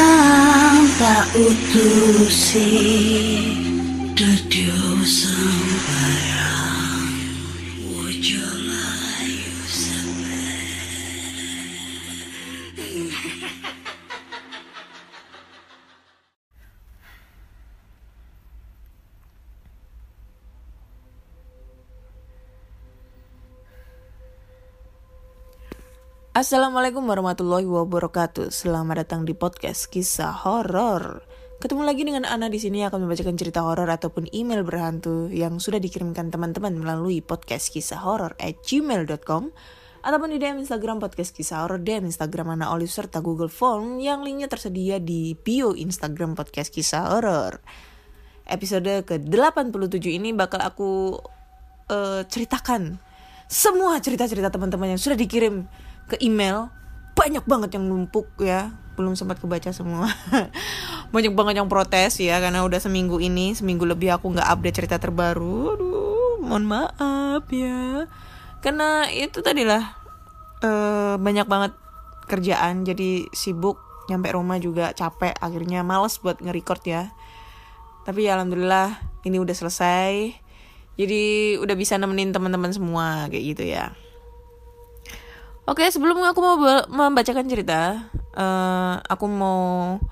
kang tak utusi Assalamualaikum warahmatullahi wabarakatuh. Selamat datang di podcast kisah horor. Ketemu lagi dengan Ana di sini akan membacakan cerita horor ataupun email berhantu yang sudah dikirimkan teman-teman melalui podcast kisah horor at gmail.com ataupun di DM Instagram podcast kisah horor DM Instagram Ana Olive serta Google Form yang linknya tersedia di bio Instagram podcast kisah horor. Episode ke-87 ini bakal aku eh, ceritakan semua cerita-cerita teman-teman yang sudah dikirim ke email banyak banget yang numpuk ya. Belum sempat kebaca semua. Banyak banget yang protes ya karena udah seminggu ini seminggu lebih aku nggak update cerita terbaru. Aduh mohon maaf ya. Karena itu tadilah eh banyak banget kerjaan jadi sibuk nyampe rumah juga capek akhirnya males buat nge-record ya. Tapi ya alhamdulillah ini udah selesai. Jadi udah bisa nemenin teman-teman semua kayak gitu ya Oke, sebelum aku mau membacakan cerita, eh, aku mau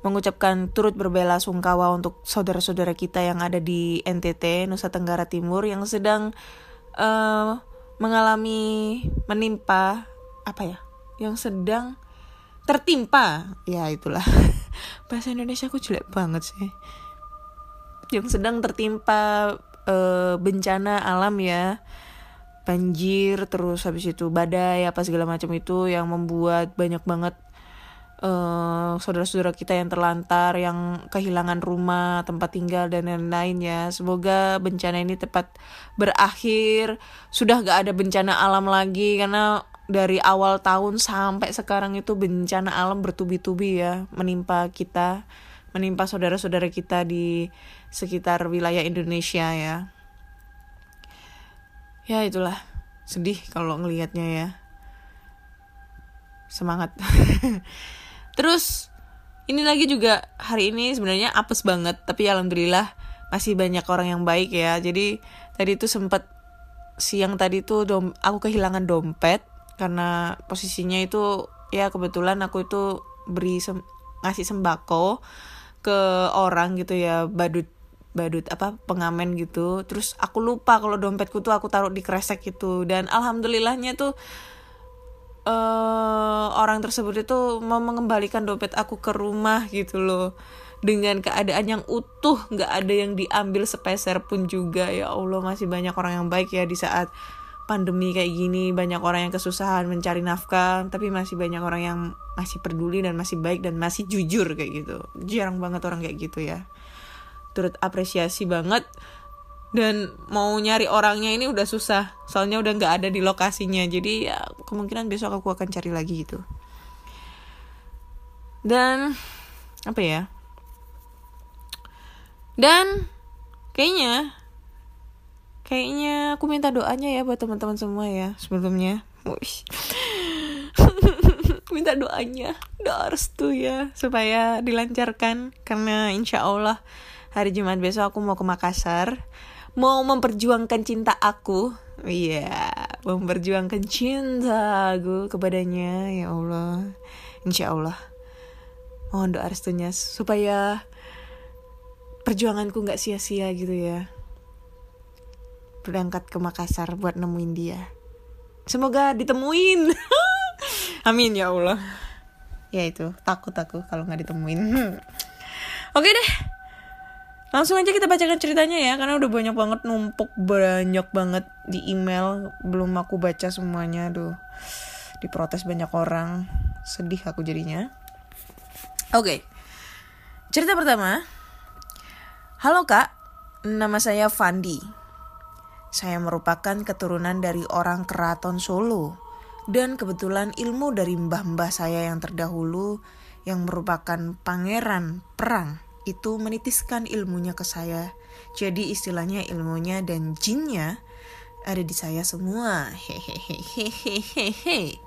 mengucapkan turut berbela sungkawa untuk saudara-saudara kita yang ada di NTT Nusa Tenggara Timur yang sedang eh, mengalami menimpa apa ya? Yang sedang tertimpa, ya itulah bahasa Indonesia aku jelek banget sih. Yang sedang tertimpa eh, bencana alam ya banjir terus habis itu badai apa segala macam itu yang membuat banyak banget eh, saudara-saudara kita yang terlantar yang kehilangan rumah tempat tinggal dan lain-lain ya. Semoga bencana ini tepat berakhir. Sudah gak ada bencana alam lagi karena dari awal tahun sampai sekarang itu bencana alam bertubi-tubi ya menimpa kita menimpa saudara-saudara kita di sekitar wilayah Indonesia ya ya itulah. Sedih kalau ngelihatnya ya. Semangat. Terus ini lagi juga hari ini sebenarnya apes banget tapi alhamdulillah masih banyak orang yang baik ya. Jadi tadi tuh sempat siang tadi tuh dom aku kehilangan dompet karena posisinya itu ya kebetulan aku itu beri sem- ngasih sembako ke orang gitu ya badut badut apa pengamen gitu. Terus aku lupa kalau dompetku tuh aku taruh di kresek gitu. Dan alhamdulillahnya tuh eh orang tersebut itu mau mengembalikan dompet aku ke rumah gitu loh. Dengan keadaan yang utuh nggak ada yang diambil sepeser pun juga. Ya Allah masih banyak orang yang baik ya di saat pandemi kayak gini. Banyak orang yang kesusahan mencari nafkah tapi masih banyak orang yang masih peduli dan masih baik dan masih jujur kayak gitu. Jarang banget orang kayak gitu ya turut apresiasi banget. Dan mau nyari orangnya ini udah susah. Soalnya udah nggak ada di lokasinya. Jadi ya kemungkinan besok aku akan cari lagi gitu. Dan apa ya? Dan kayaknya kayaknya aku minta doanya ya buat teman-teman semua ya sebelumnya. Minta doanya. Doa restu ya supaya dilancarkan. Karena insya Allah hari Jumat besok aku mau ke Makassar mau memperjuangkan cinta aku. Iya memperjuangkan cinta aku kepadanya ya Allah. Insya Allah. Mohon doa restunya supaya perjuanganku nggak sia-sia gitu ya. Berangkat ke Makassar buat nemuin dia. Semoga ditemuin. Amin ya Allah. Ya itu takut aku kalau nggak ditemuin. Oke deh Langsung aja kita bacakan ceritanya ya karena udah banyak banget numpuk banyak banget di email belum aku baca semuanya aduh diprotes banyak orang sedih aku jadinya Oke. Cerita pertama. Halo Kak, nama saya Fandi. Saya merupakan keturunan dari orang keraton Solo. Dan kebetulan ilmu dari mbah-mbah saya yang terdahulu yang merupakan pangeran perang itu menitiskan ilmunya ke saya. Jadi istilahnya ilmunya dan jinnya ada di saya semua. Hehehehehehe.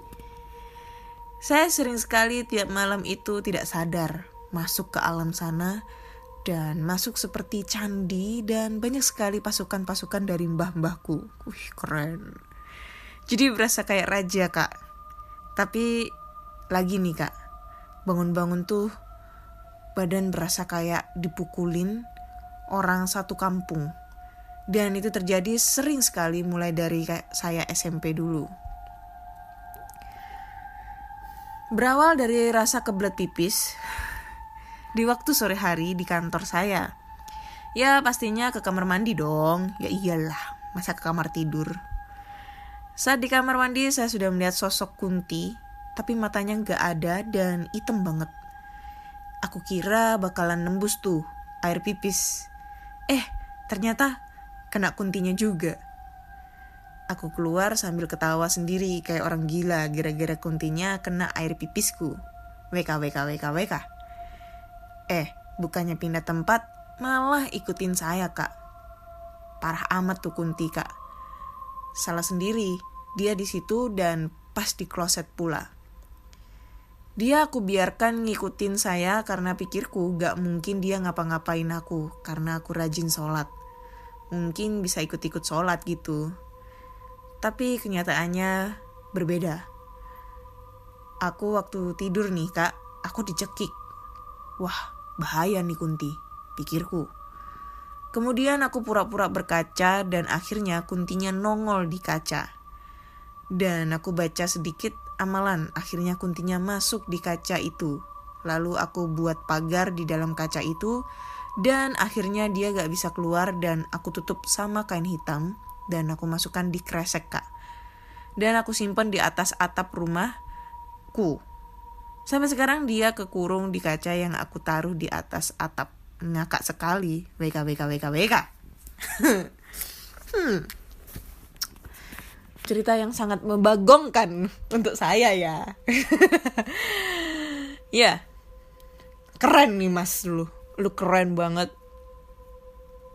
Saya sering sekali tiap malam itu tidak sadar masuk ke alam sana dan masuk seperti candi dan banyak sekali pasukan-pasukan dari mbah-mbahku. Wih, keren. Jadi berasa kayak raja, Kak. Tapi lagi nih, Kak. Bangun-bangun tuh badan berasa kayak dipukulin orang satu kampung. Dan itu terjadi sering sekali mulai dari saya SMP dulu. Berawal dari rasa kebelet pipis di waktu sore hari di kantor saya. Ya pastinya ke kamar mandi dong. Ya iyalah, masa ke kamar tidur. Saat di kamar mandi saya sudah melihat sosok Kunti, tapi matanya nggak ada dan hitam banget. Aku kira bakalan nembus tuh air pipis. Eh, ternyata kena kuntinya juga. Aku keluar sambil ketawa sendiri kayak orang gila gara-gara kuntinya kena air pipisku. WK WK WK WK. Eh, bukannya pindah tempat, malah ikutin saya kak. Parah amat tuh kunti kak salah sendiri. Dia di situ dan pas di kloset pula. Dia aku biarkan ngikutin saya karena pikirku gak mungkin dia ngapa-ngapain aku karena aku rajin sholat. Mungkin bisa ikut-ikut sholat gitu. Tapi kenyataannya berbeda. Aku waktu tidur nih kak, aku dicekik. Wah, bahaya nih Kunti, pikirku. Kemudian aku pura-pura berkaca dan akhirnya kuntinya nongol di kaca. Dan aku baca sedikit amalan, akhirnya kuntinya masuk di kaca itu. Lalu aku buat pagar di dalam kaca itu dan akhirnya dia gak bisa keluar dan aku tutup sama kain hitam dan aku masukkan di kresek kak. Dan aku simpan di atas atap rumahku. Sampai sekarang dia kekurung di kaca yang aku taruh di atas atap ngakak sekali WK hmm. Cerita yang sangat membagongkan untuk saya ya. Ya. Keren nih mas. Lu lu keren banget.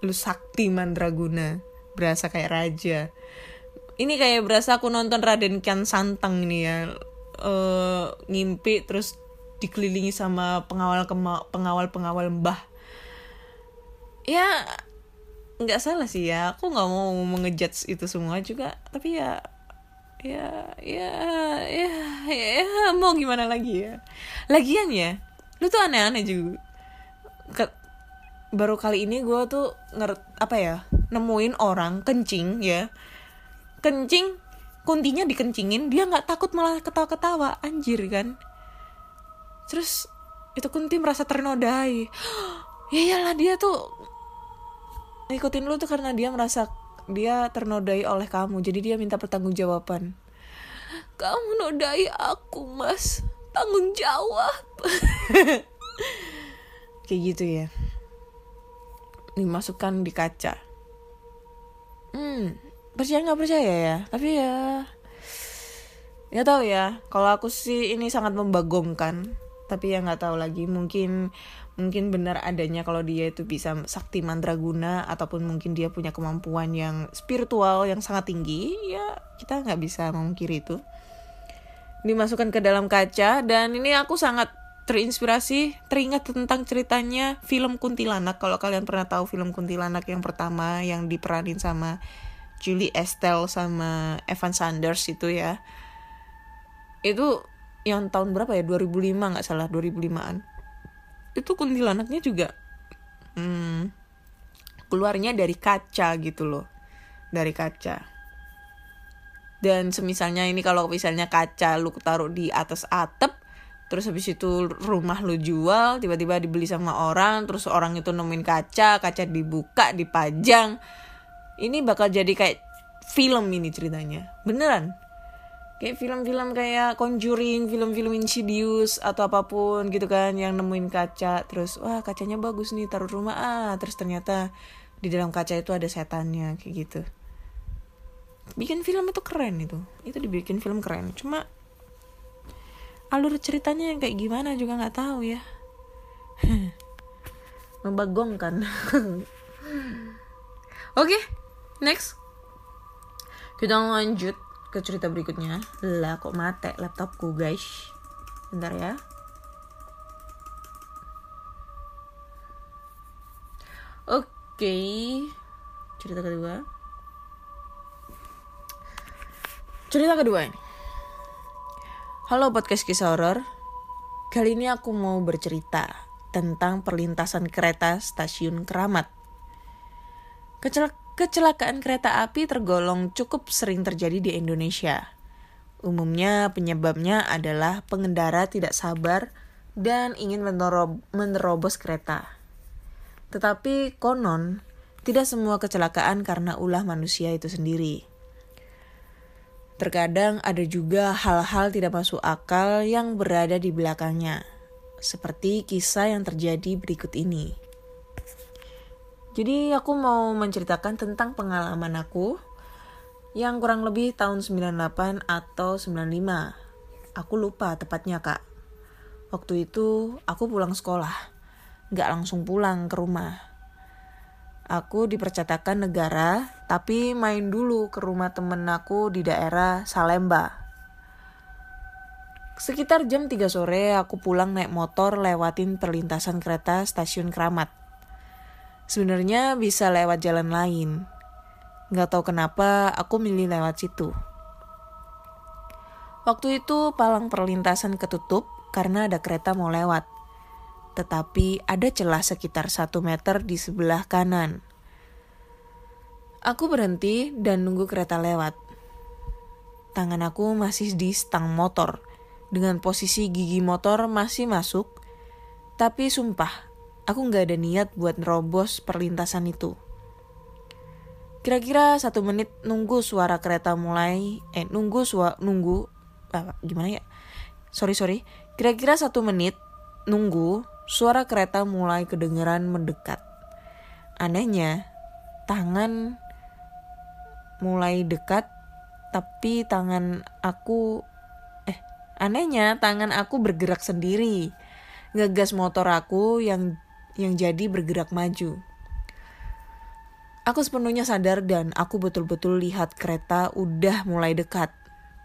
Lu sakti mandraguna. Berasa kayak raja. Ini kayak berasa aku nonton Raden Kian Santang nih ya. Uh, ngimpi terus dikelilingi sama pengawal pengawal pengawal mbah. Ya nggak salah sih ya. Aku nggak mau mengejudge itu semua juga. Tapi ya ya ya ya ya, ya mau gimana lagi ya? Lagian ya lu tuh aneh-aneh juga. Ke, baru kali ini gue tuh ngert apa ya nemuin orang kencing ya. Kencing kuntinya dikencingin dia nggak takut malah ketawa-ketawa. Anjir kan? Terus itu kunti merasa ternodai. Ya iyalah dia tuh ngikutin lu tuh karena dia merasa dia ternodai oleh kamu jadi dia minta pertanggungjawaban. Kamu nodai aku mas. Tanggung jawab. Kayak gitu ya. Dimasukkan di kaca. Hmm percaya nggak percaya ya? Tapi ya nggak tahu ya. Kalau aku sih ini sangat membagongkan. Tapi ya nggak tahu lagi. Mungkin mungkin benar adanya kalau dia itu bisa sakti mandraguna ataupun mungkin dia punya kemampuan yang spiritual yang sangat tinggi ya kita nggak bisa memungkiri itu. Dimasukkan ke dalam kaca dan ini aku sangat terinspirasi teringat tentang ceritanya film Kuntilanak. Kalau kalian pernah tahu film Kuntilanak yang pertama yang diperanin sama Julie Estelle sama Evan Sanders itu ya. Itu yang tahun berapa ya? 2005 nggak salah 2005an itu kuntilanaknya juga hmm, keluarnya dari kaca gitu loh dari kaca. Dan semisalnya ini kalau misalnya kaca lu taruh di atas atap terus habis itu rumah lu jual tiba-tiba dibeli sama orang terus orang itu nemuin kaca kaca dibuka dipajang. Ini bakal jadi kayak film ini ceritanya. Beneran kayak film-film kayak Conjuring, film-film Insidious atau apa pun gitu kan yang nemuin kaca terus wah kacanya bagus nih taruh rumah. Ah terus ternyata di dalam kaca itu ada setannya kayak gitu. Bikin film itu keren itu. Itu dibikin film keren. Cuma alur ceritanya yang kayak gimana juga nggak tahu ya. Membagongkan oke next. Kita lanjut ke cerita berikutnya. Lah kok mate laptopku guys? Bentar ya. Oke. Cerita kedua. Cerita kedua ini. Halo podcast kisah horor. Kali ini aku mau bercerita tentang perlintasan kereta stasiun Keramat. Kecel kecelakaan kereta api tergolong cukup sering terjadi di Indonesia. Umumnya penyebabnya adalah pengendara tidak sabar dan ingin menerob menerobos kereta. Tetapi konon, tidak semua kecelakaan karena ulah manusia itu sendiri. Terkadang ada juga hal-hal tidak masuk akal yang berada di belakangnya, seperti kisah yang terjadi berikut ini. Jadi aku mau menceritakan tentang pengalaman aku yang kurang lebih tahun 98 atau 95. Aku lupa tepatnya kak. Waktu itu aku pulang sekolah, gak langsung pulang ke rumah. Aku di percetakan negara, tapi main dulu ke rumah temen aku di daerah Salemba. Sekitar jam 3 sore aku pulang naik motor lewatin perlintasan kereta stasiun Keramat. Sebenarnya bisa lewat jalan lain. Gak tahu kenapa aku milih lewat situ. Waktu itu palang perlintasan ketutup karena ada kereta mau lewat. Tetapi ada celah sekitar satu meter di sebelah kanan. Aku berhenti dan nunggu kereta lewat. Tangan aku masih di stang motor. Dengan posisi gigi motor masih masuk. Tapi sumpah, aku nggak ada niat buat nerobos perlintasan itu. Kira-kira satu menit nunggu suara kereta mulai, eh nunggu suara nunggu, apa gimana ya? Sorry sorry, kira-kira satu menit nunggu suara kereta mulai kedengeran mendekat. Anehnya, tangan mulai dekat, tapi tangan aku, eh anehnya tangan aku bergerak sendiri, ngegas motor aku yang yang jadi bergerak maju. Aku sepenuhnya sadar dan aku betul-betul lihat kereta udah mulai dekat.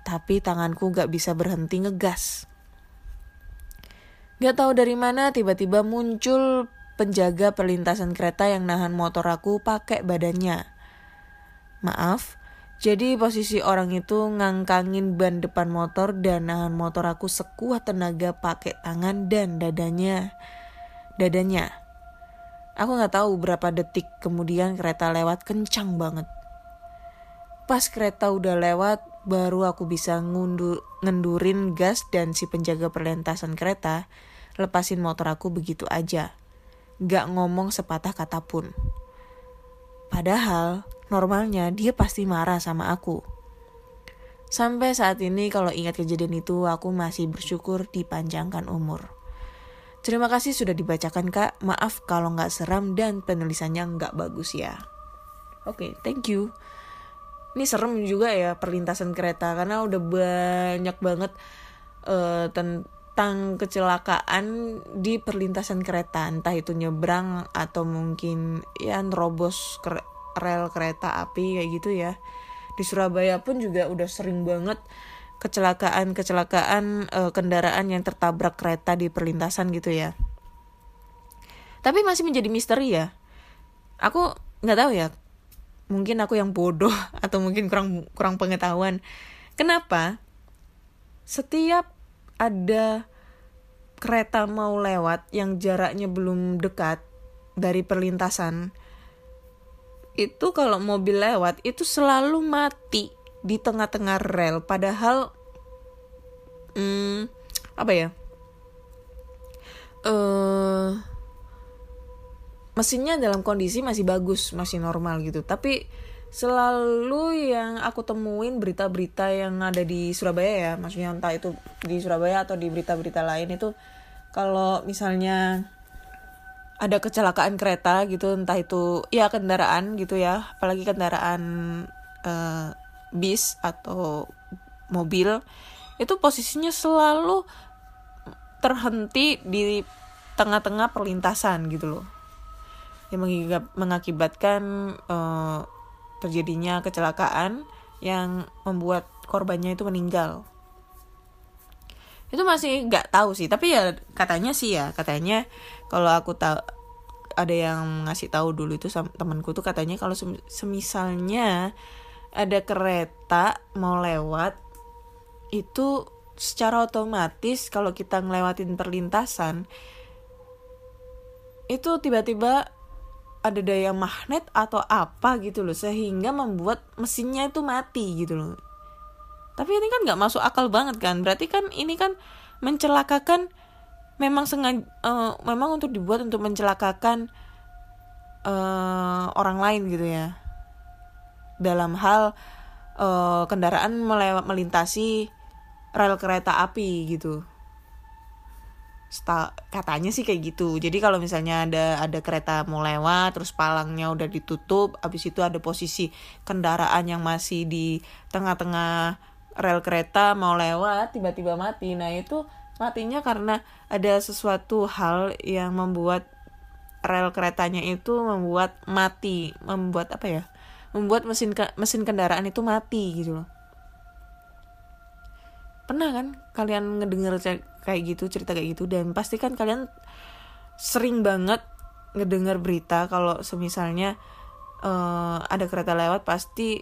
Tapi tanganku gak bisa berhenti ngegas. Gak tahu dari mana tiba-tiba muncul penjaga perlintasan kereta yang nahan motor aku pakai badannya. Maaf, jadi posisi orang itu ngangkangin ban depan motor dan nahan motor aku sekuat tenaga pakai tangan dan dadanya dadanya. Aku nggak tahu berapa detik kemudian kereta lewat kencang banget. Pas kereta udah lewat, baru aku bisa ngundur, ngendurin gas dan si penjaga perlintasan kereta lepasin motor aku begitu aja. Gak ngomong sepatah kata pun. Padahal normalnya dia pasti marah sama aku. Sampai saat ini kalau ingat kejadian itu aku masih bersyukur dipanjangkan umur. Terima kasih sudah dibacakan kak. Maaf kalau nggak seram dan penulisannya nggak bagus ya. Oke, okay, thank you. Ini serem juga ya perlintasan kereta karena udah banyak banget uh, tentang kecelakaan di perlintasan kereta. Entah itu nyebrang atau mungkin ya nerobos rel kereta api kayak gitu ya. Di Surabaya pun juga udah sering banget kecelakaan-kecelakaan uh, kendaraan yang tertabrak kereta di perlintasan gitu ya. Tapi masih menjadi misteri ya. Aku nggak tahu ya. Mungkin aku yang bodoh atau mungkin kurang kurang pengetahuan. Kenapa? Setiap ada kereta mau lewat yang jaraknya belum dekat dari perlintasan itu kalau mobil lewat itu selalu mati di tengah-tengah rel. Padahal hmm, apa ya? Uh, mesinnya dalam kondisi masih bagus masih normal gitu. Tapi selalu yang aku temuin berita-berita yang ada di Surabaya ya maksudnya entah itu di Surabaya atau di berita-berita lain itu kalau misalnya ada kecelakaan kereta gitu entah itu ya kendaraan gitu ya apalagi kendaraan uh, bis atau mobil itu posisinya selalu terhenti di tengah-tengah perlintasan gitu loh. Yang mengakibatkan uh, terjadinya kecelakaan yang membuat korbannya itu meninggal. Itu masih nggak tahu sih tapi ya katanya sih ya katanya kalau aku tahu ada yang ngasih tahu dulu itu temanku tuh katanya kalau semisalnya ada kereta mau lewat itu secara otomatis kalau kita ngelewatin perlintasan itu tiba-tiba ada daya magnet atau apa gitu loh sehingga membuat mesinnya itu mati gitu loh. Tapi ini kan nggak masuk akal banget kan? Berarti kan ini kan mencelakakan memang sengaja uh, memang untuk dibuat untuk mencelakakan uh, orang lain gitu ya dalam hal uh, kendaraan melewat melintasi rel kereta api gitu. Sta katanya sih kayak gitu. Jadi kalau misalnya ada ada kereta mau lewat terus palangnya udah ditutup habis itu ada posisi kendaraan yang masih di tengah-tengah rel kereta mau lewat tiba-tiba mati. Nah itu matinya karena ada sesuatu hal yang membuat rel keretanya itu membuat mati membuat apa ya membuat mesin mesin kendaraan itu mati gitu loh. Pernah kan kalian ngedenger kayak gitu cerita kayak gitu? Dan pasti kan kalian sering banget ngedenger berita kalau semisalnya uh, ada kereta lewat pasti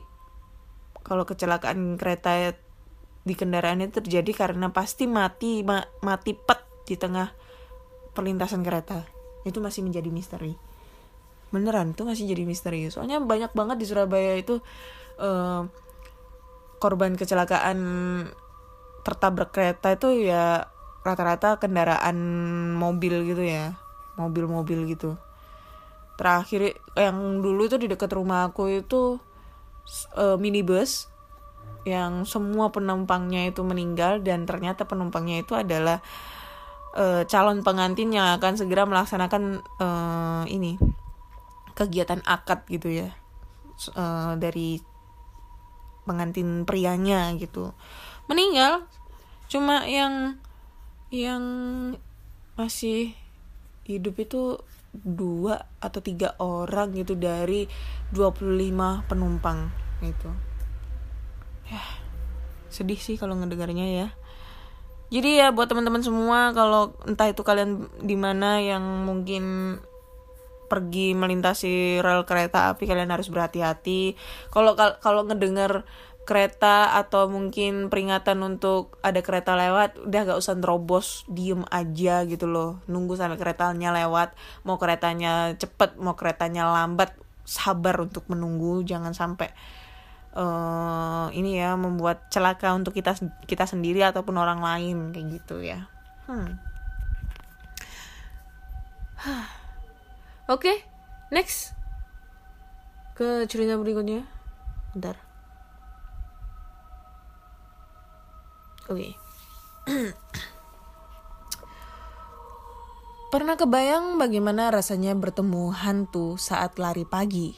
kalau kecelakaan kereta di kendaraan itu terjadi karena pasti mati ma mati pet di tengah perlintasan kereta. Itu masih menjadi misteri beneran itu masih jadi misteri. Soalnya banyak banget di Surabaya itu uh, korban kecelakaan tertabrak kereta itu ya rata-rata kendaraan mobil gitu ya mobil-mobil gitu. Terakhir yang dulu itu di dekat rumah aku itu uh, minibus yang semua penumpangnya itu meninggal dan ternyata penumpangnya itu adalah uh, calon pengantin yang akan segera melaksanakan uh, ini kegiatan akad gitu ya. Uh, dari pengantin prianya gitu. Meninggal cuma yang yang masih hidup itu dua atau tiga orang gitu dari 25 penumpang gitu. Ya sedih sih kalau ngedengarnya ya. Jadi ya buat teman-teman semua kalau entah itu kalian di mana yang mungkin pergi melintasi rel kereta api kalian harus berhati-hati kalau kalau ngedengar kereta atau mungkin peringatan untuk ada kereta lewat udah gak usah nerobos diem aja gitu loh nunggu sampai keretanya lewat mau keretanya cepet mau keretanya lambat sabar untuk menunggu jangan sampai uh, ini ya membuat celaka untuk kita kita sendiri ataupun orang lain kayak gitu ya. Hmm. Oke, okay, next ke cerita berikutnya. Bentar. Oke. Okay. Pernah kebayang bagaimana rasanya bertemu hantu saat lari pagi?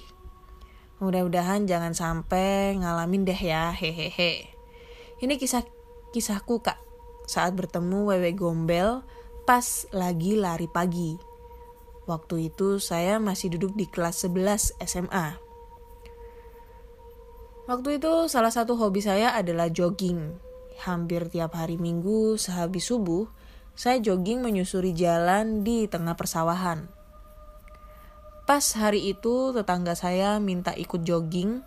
Mudah-mudahan jangan sampai ngalamin deh ya, hehehe. Ini kisah kisahku kak saat bertemu wewe gombel pas lagi lari pagi. Waktu itu saya masih duduk di kelas 11 SMA. Waktu itu salah satu hobi saya adalah jogging. Hampir tiap hari minggu sehabis subuh, saya jogging menyusuri jalan di tengah persawahan. Pas hari itu tetangga saya minta ikut jogging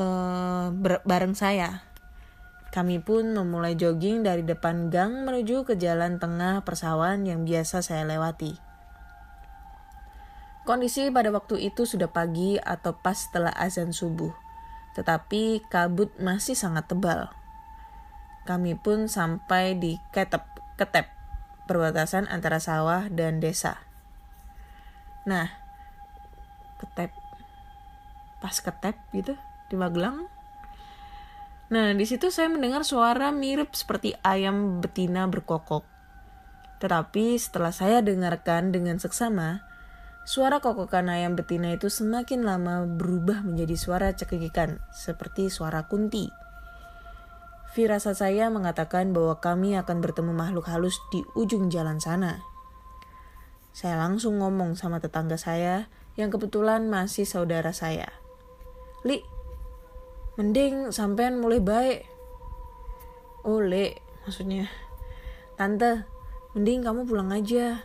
uh, bareng saya. Kami pun memulai jogging dari depan gang menuju ke jalan tengah persawahan yang biasa saya lewati. Kondisi pada waktu itu sudah pagi atau pas setelah azan subuh, tetapi kabut masih sangat tebal. Kami pun sampai di Ketep, Ketep, perbatasan antara sawah dan desa. Nah, ketep. pas ketep gitu di Magelang. Nah, di situ saya mendengar suara mirip seperti ayam betina berkokok. Tetapi setelah saya dengarkan dengan seksama, suara kokokan ayam betina itu semakin lama berubah menjadi suara cekikikan, seperti suara kunti. Firasat saya mengatakan bahwa kami akan bertemu makhluk halus di ujung jalan sana. Saya langsung ngomong sama tetangga saya yang kebetulan masih saudara saya. Li, mending sampean mulai baik. Oh, Le, maksudnya. Tante, mending kamu pulang aja.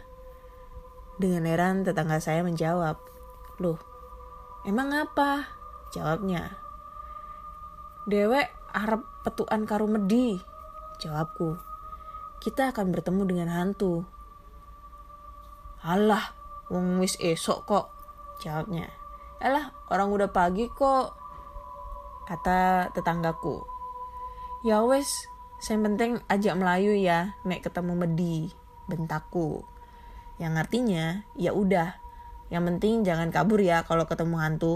Dengan heran tetangga saya menjawab. Loh, emang apa? Jawabnya. Dewek arep petuan karo medi. Jawabku. Kita akan bertemu dengan hantu. Alah, wong wis esok kok. Jawabnya. Alah, orang udah pagi kok. Kata tetanggaku. Ya wes, saya penting ajak Melayu ya, nek ketemu Medi, bentakku. Yang artinya, ya udah, yang penting jangan kabur ya kalau ketemu hantu.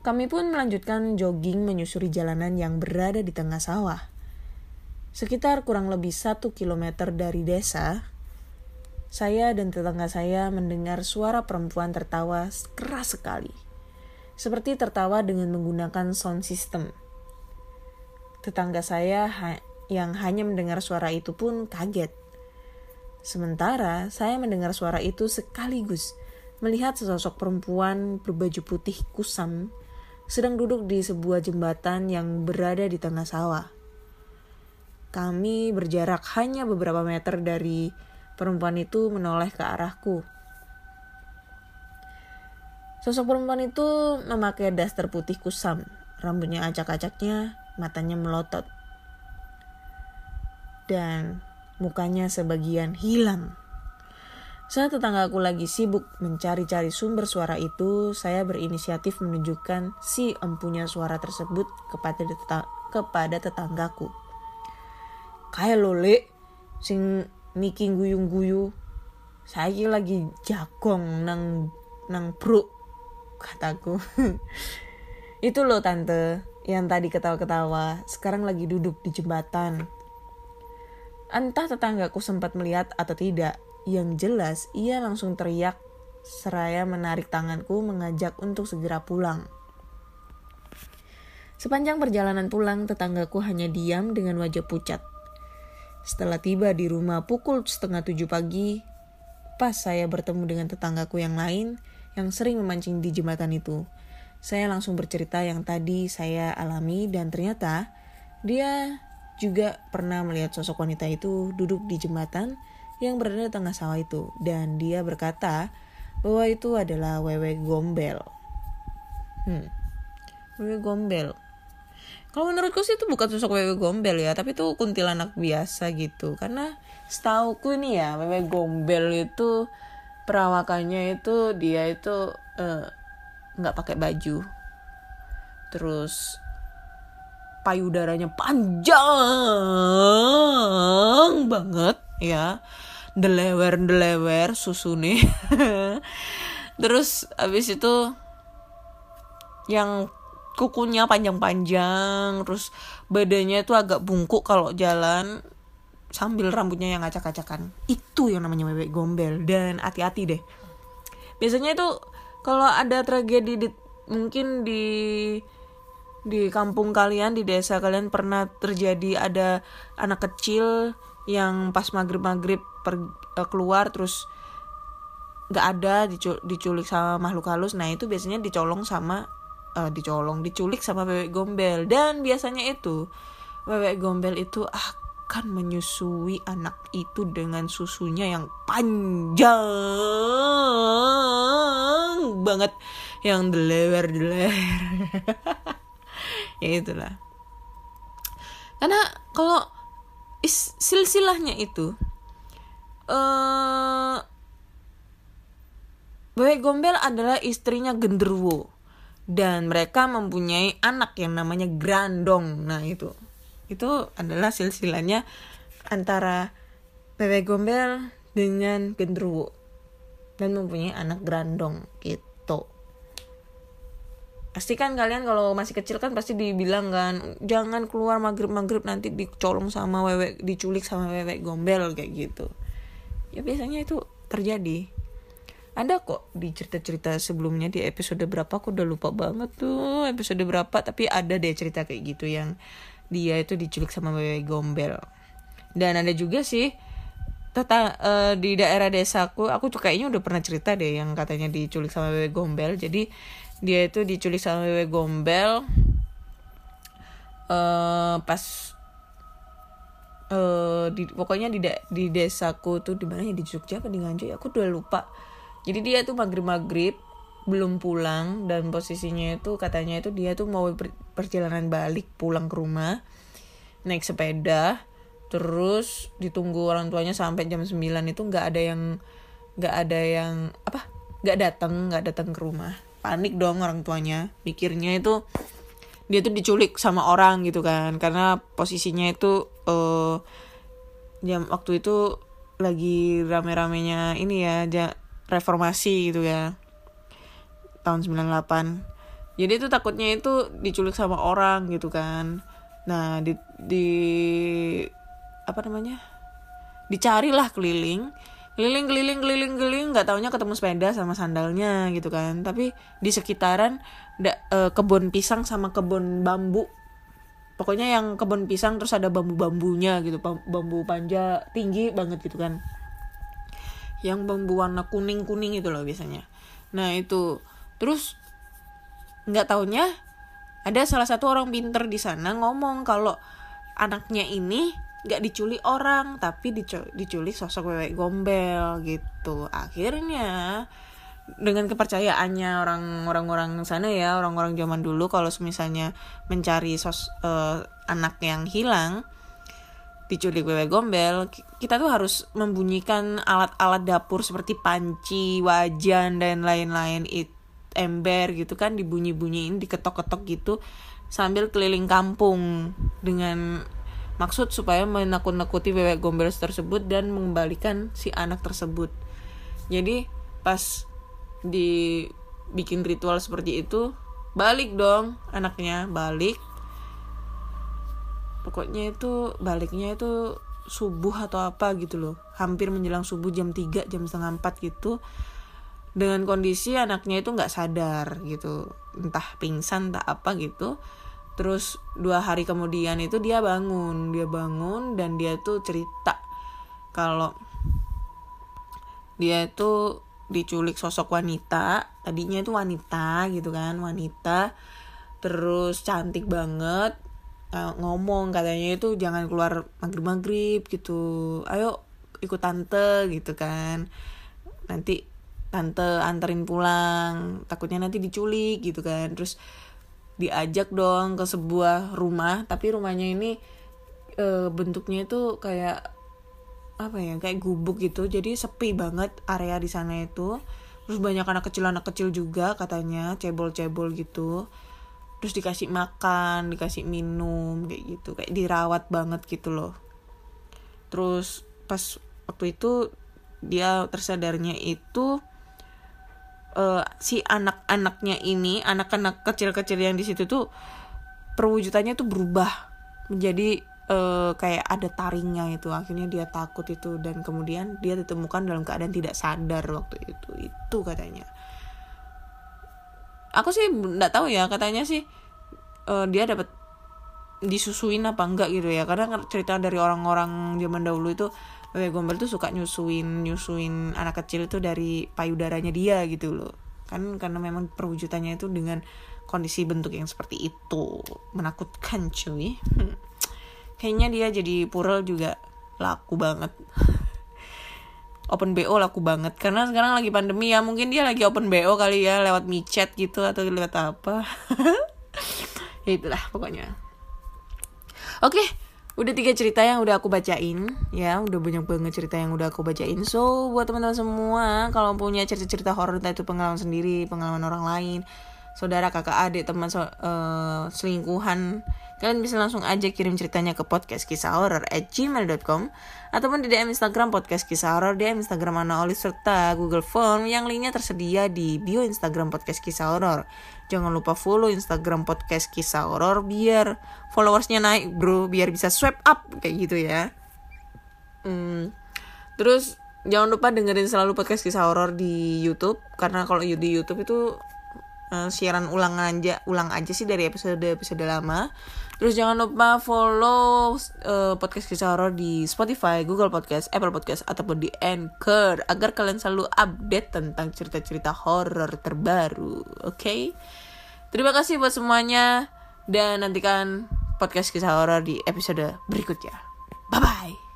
Kami pun melanjutkan jogging menyusuri jalanan yang berada di tengah sawah. Sekitar kurang lebih satu kilometer dari desa, saya dan tetangga saya mendengar suara perempuan tertawa keras sekali. Seperti tertawa dengan menggunakan sound system. Tetangga saya ha yang hanya mendengar suara itu pun kaget. Sementara saya mendengar suara itu sekaligus melihat sesosok perempuan berbaju putih kusam sedang duduk di sebuah jembatan yang berada di tengah sawah. Kami berjarak hanya beberapa meter dari perempuan itu menoleh ke arahku. Sosok perempuan itu memakai daster putih kusam, rambutnya acak-acaknya, matanya melotot. Dan mukanya sebagian hilang. Saat tetanggaku lagi sibuk mencari-cari sumber suara itu, saya berinisiatif menunjukkan si empunya suara tersebut kepada tetang kepada tetanggaku. Kayak lo le, sing niki guyung-guyu. Saya lagi jagong nang nang bro kataku. Itu loh tante yang tadi ketawa-ketawa, sekarang lagi duduk di jembatan. Entah tetanggaku sempat melihat atau tidak, yang jelas ia langsung teriak seraya menarik tanganku mengajak untuk segera pulang. Sepanjang perjalanan pulang, tetanggaku hanya diam dengan wajah pucat. Setelah tiba di rumah pukul setengah tujuh pagi, pas saya bertemu dengan tetanggaku yang lain, yang sering memancing di jembatan itu. Saya langsung bercerita yang tadi saya alami dan ternyata dia juga pernah melihat sosok wanita itu duduk di jembatan yang berada di tengah sawah itu dan dia berkata bahwa itu adalah Wewe Gombel. Hmm. Wewe Gombel. Kalau menurutku sih itu bukan sosok Wewe Gombel ya, tapi itu kuntilanak biasa gitu. Karena setauku nih ya, Wewe Gombel itu perawakannya itu dia itu nggak uh, pakai baju. Terus payudaranya panjang banget ya. Delewer delewer susu nih terus abis itu yang kukunya panjang-panjang terus badannya itu agak bungkuk kalau jalan sambil rambutnya yang acak-acakan. Itu yang namanya bebek gombel. Dan hati-hati deh. Biasanya itu kalau ada tragedi di, mungkin di di kampung kalian di desa kalian pernah terjadi ada anak kecil yang pas maghrib maghrib uh, keluar terus nggak ada diculik sama makhluk halus. Nah itu biasanya dicolong sama uh, dicolong diculik sama bebek gombel. Dan biasanya itu bebek gombel itu ah akan menyusui anak itu dengan susunya yang panjang banget yang delewer delewer ya itulah. Karena kalau silsilahnya itu uh, Bebek Gombel adalah istrinya Genderuwo dan mereka mempunyai anak yang namanya Grandong. Nah itu itu adalah silsilahnya antara bebek gombel dengan genderuwo dan mempunyai anak grandong gitu. Pasti kan kalian kalau masih kecil kan pasti dibilang kan jangan keluar maghrib maghrib nanti dicolong sama wewe diculik sama wewe gombel kayak gitu. Ya biasanya itu terjadi. Ada kok di cerita-cerita sebelumnya di episode berapa aku udah lupa banget tuh episode berapa tapi ada deh cerita kayak gitu yang dia itu diculik sama wewe gombel. Dan ada juga sih teta eh, di daerah desaku aku tuh kayaknya udah pernah cerita deh yang katanya diculik sama wewe gombel. Jadi dia itu diculik sama wewe gombel eh pas eh di pokoknya di da- di desaku tuh di mana ya di Jogja apa di Nganjuk ya aku udah lupa. Jadi dia tuh maghrib maghrib belum pulang dan posisinya itu katanya itu dia tuh mau perjalanan balik pulang ke rumah naik sepeda terus ditunggu orang tuanya sampai jam 9 itu nggak ada yang nggak ada yang apa nggak datang nggak datang ke rumah. Panik dong orang tuanya. Mikirnya itu dia tuh diculik sama orang gitu kan. Karena posisinya itu eh jam waktu itu lagi rame-ramenya ini ya reformasi gitu ya. Tahun 98 jadi itu takutnya itu diculik sama orang gitu kan. Nah di di apa namanya? Dicarilah keliling keliling keliling keliling keliling nggak taunya ketemu sepeda sama sandalnya gitu kan. Tapi di sekitaran da, eh, kebun pisang sama kebun bambu. Pokoknya yang kebun pisang terus ada bambu bambunya gitu bam- bambu panja tinggi banget gitu kan. Yang bambu warna kuning kuning itu loh biasanya. Nah itu. Terus nggak taunya ada salah satu orang pinter di sana ngomong kalau anaknya ini nggak diculik orang tapi dicu- diculik sosok wewe gombel gitu. Akhirnya dengan kepercayaannya orang orang-orang sana ya orang-orang zaman dulu kalau misalnya mencari sos eh, anak yang hilang diculik wewe gombel ki- kita tuh harus membunyikan alat-alat dapur seperti panci wajan dan lain-lain it ember gitu kan dibunyi-bunyiin diketok-ketok gitu sambil keliling kampung. Dengan maksud supaya menakut-nakuti wewe gombel tersebut dan mengembalikan si anak tersebut. Jadi pas dibikin ritual seperti itu balik dong anaknya balik. Pokoknya itu baliknya itu subuh atau apa gitu loh. Hampir menjelang subuh jam 3 jam setengah 4 gitu dengan kondisi anaknya itu nggak sadar gitu. Entah pingsan entah apa gitu. Terus dua hari kemudian itu dia bangun. Dia bangun dan dia tuh cerita kalau dia itu diculik sosok wanita. Tadinya itu wanita gitu kan wanita. Terus cantik banget. Eh, ngomong katanya itu jangan keluar maghrib maghrib gitu. Ayo ikut tante gitu kan. Nanti tante anterin pulang takutnya nanti diculik gitu kan. Terus diajak dong ke sebuah rumah tapi rumahnya ini eh, bentuknya itu kayak apa ya kayak gubuk gitu. Jadi sepi banget area di sana itu. Terus banyak anak kecil anak kecil juga katanya cebol-cebol gitu. Terus dikasih makan dikasih minum kayak gitu. Kayak dirawat banget gitu loh. Terus pas waktu itu dia tersadarnya itu eh, si anak-anaknya ini anak-anak kecil-kecil yang di situ tuh perwujudannya tuh berubah menjadi eh, kayak ada taringnya itu. Akhirnya dia takut itu dan kemudian dia ditemukan dalam keadaan tidak sadar waktu itu. Itu katanya. Aku sih nggak tahu ya katanya sih eh, dia dapat disusuin apa enggak gitu ya. Karena cerita dari orang-orang zaman dahulu itu Wewe Gombel tuh suka nyusuin nyusuin anak kecil itu dari payudaranya dia gitu loh. Kan karena memang perwujudannya itu dengan kondisi bentuk yang seperti itu. Menakutkan cuy. Kayaknya dia jadi pural juga laku banget. Open BO laku banget. Karena sekarang lagi pandemi ya mungkin dia lagi open BO kali ya lewat micet gitu atau lewat apa. Ya itulah pokoknya. Oke udah tiga cerita yang udah aku bacain ya. Udah banyak banget cerita yang udah aku bacain. So buat teman-teman semua kalau punya cerita-cerita horor entah itu pengalaman sendiri pengalaman orang lain saudara kakak adik teman so- eh, selingkuhan Kalian bisa langsung aja kirim ceritanya ke podcast kisah horor at gmail.com ataupun di DM Instagram podcast kisah horor, DM Instagram Ana Oli serta Google Form yang linknya tersedia di bio Instagram podcast kisah horor. Jangan lupa follow Instagram podcast kisah horor biar followersnya naik bro, biar bisa swipe up kayak gitu ya. Hmm, terus jangan lupa dengerin selalu podcast kisah horor di YouTube karena kalau di YouTube itu uh, siaran ulang aja ulang aja sih dari episode episode lama. Terus jangan lupa follow uh, podcast kisah horor di Spotify Google Podcast Apple Podcast ataupun di Anchor agar kalian selalu update tentang cerita-cerita horor terbaru oke? Okay? terima kasih buat semuanya dan nantikan podcast kisah horor di episode berikutnya. Bye bye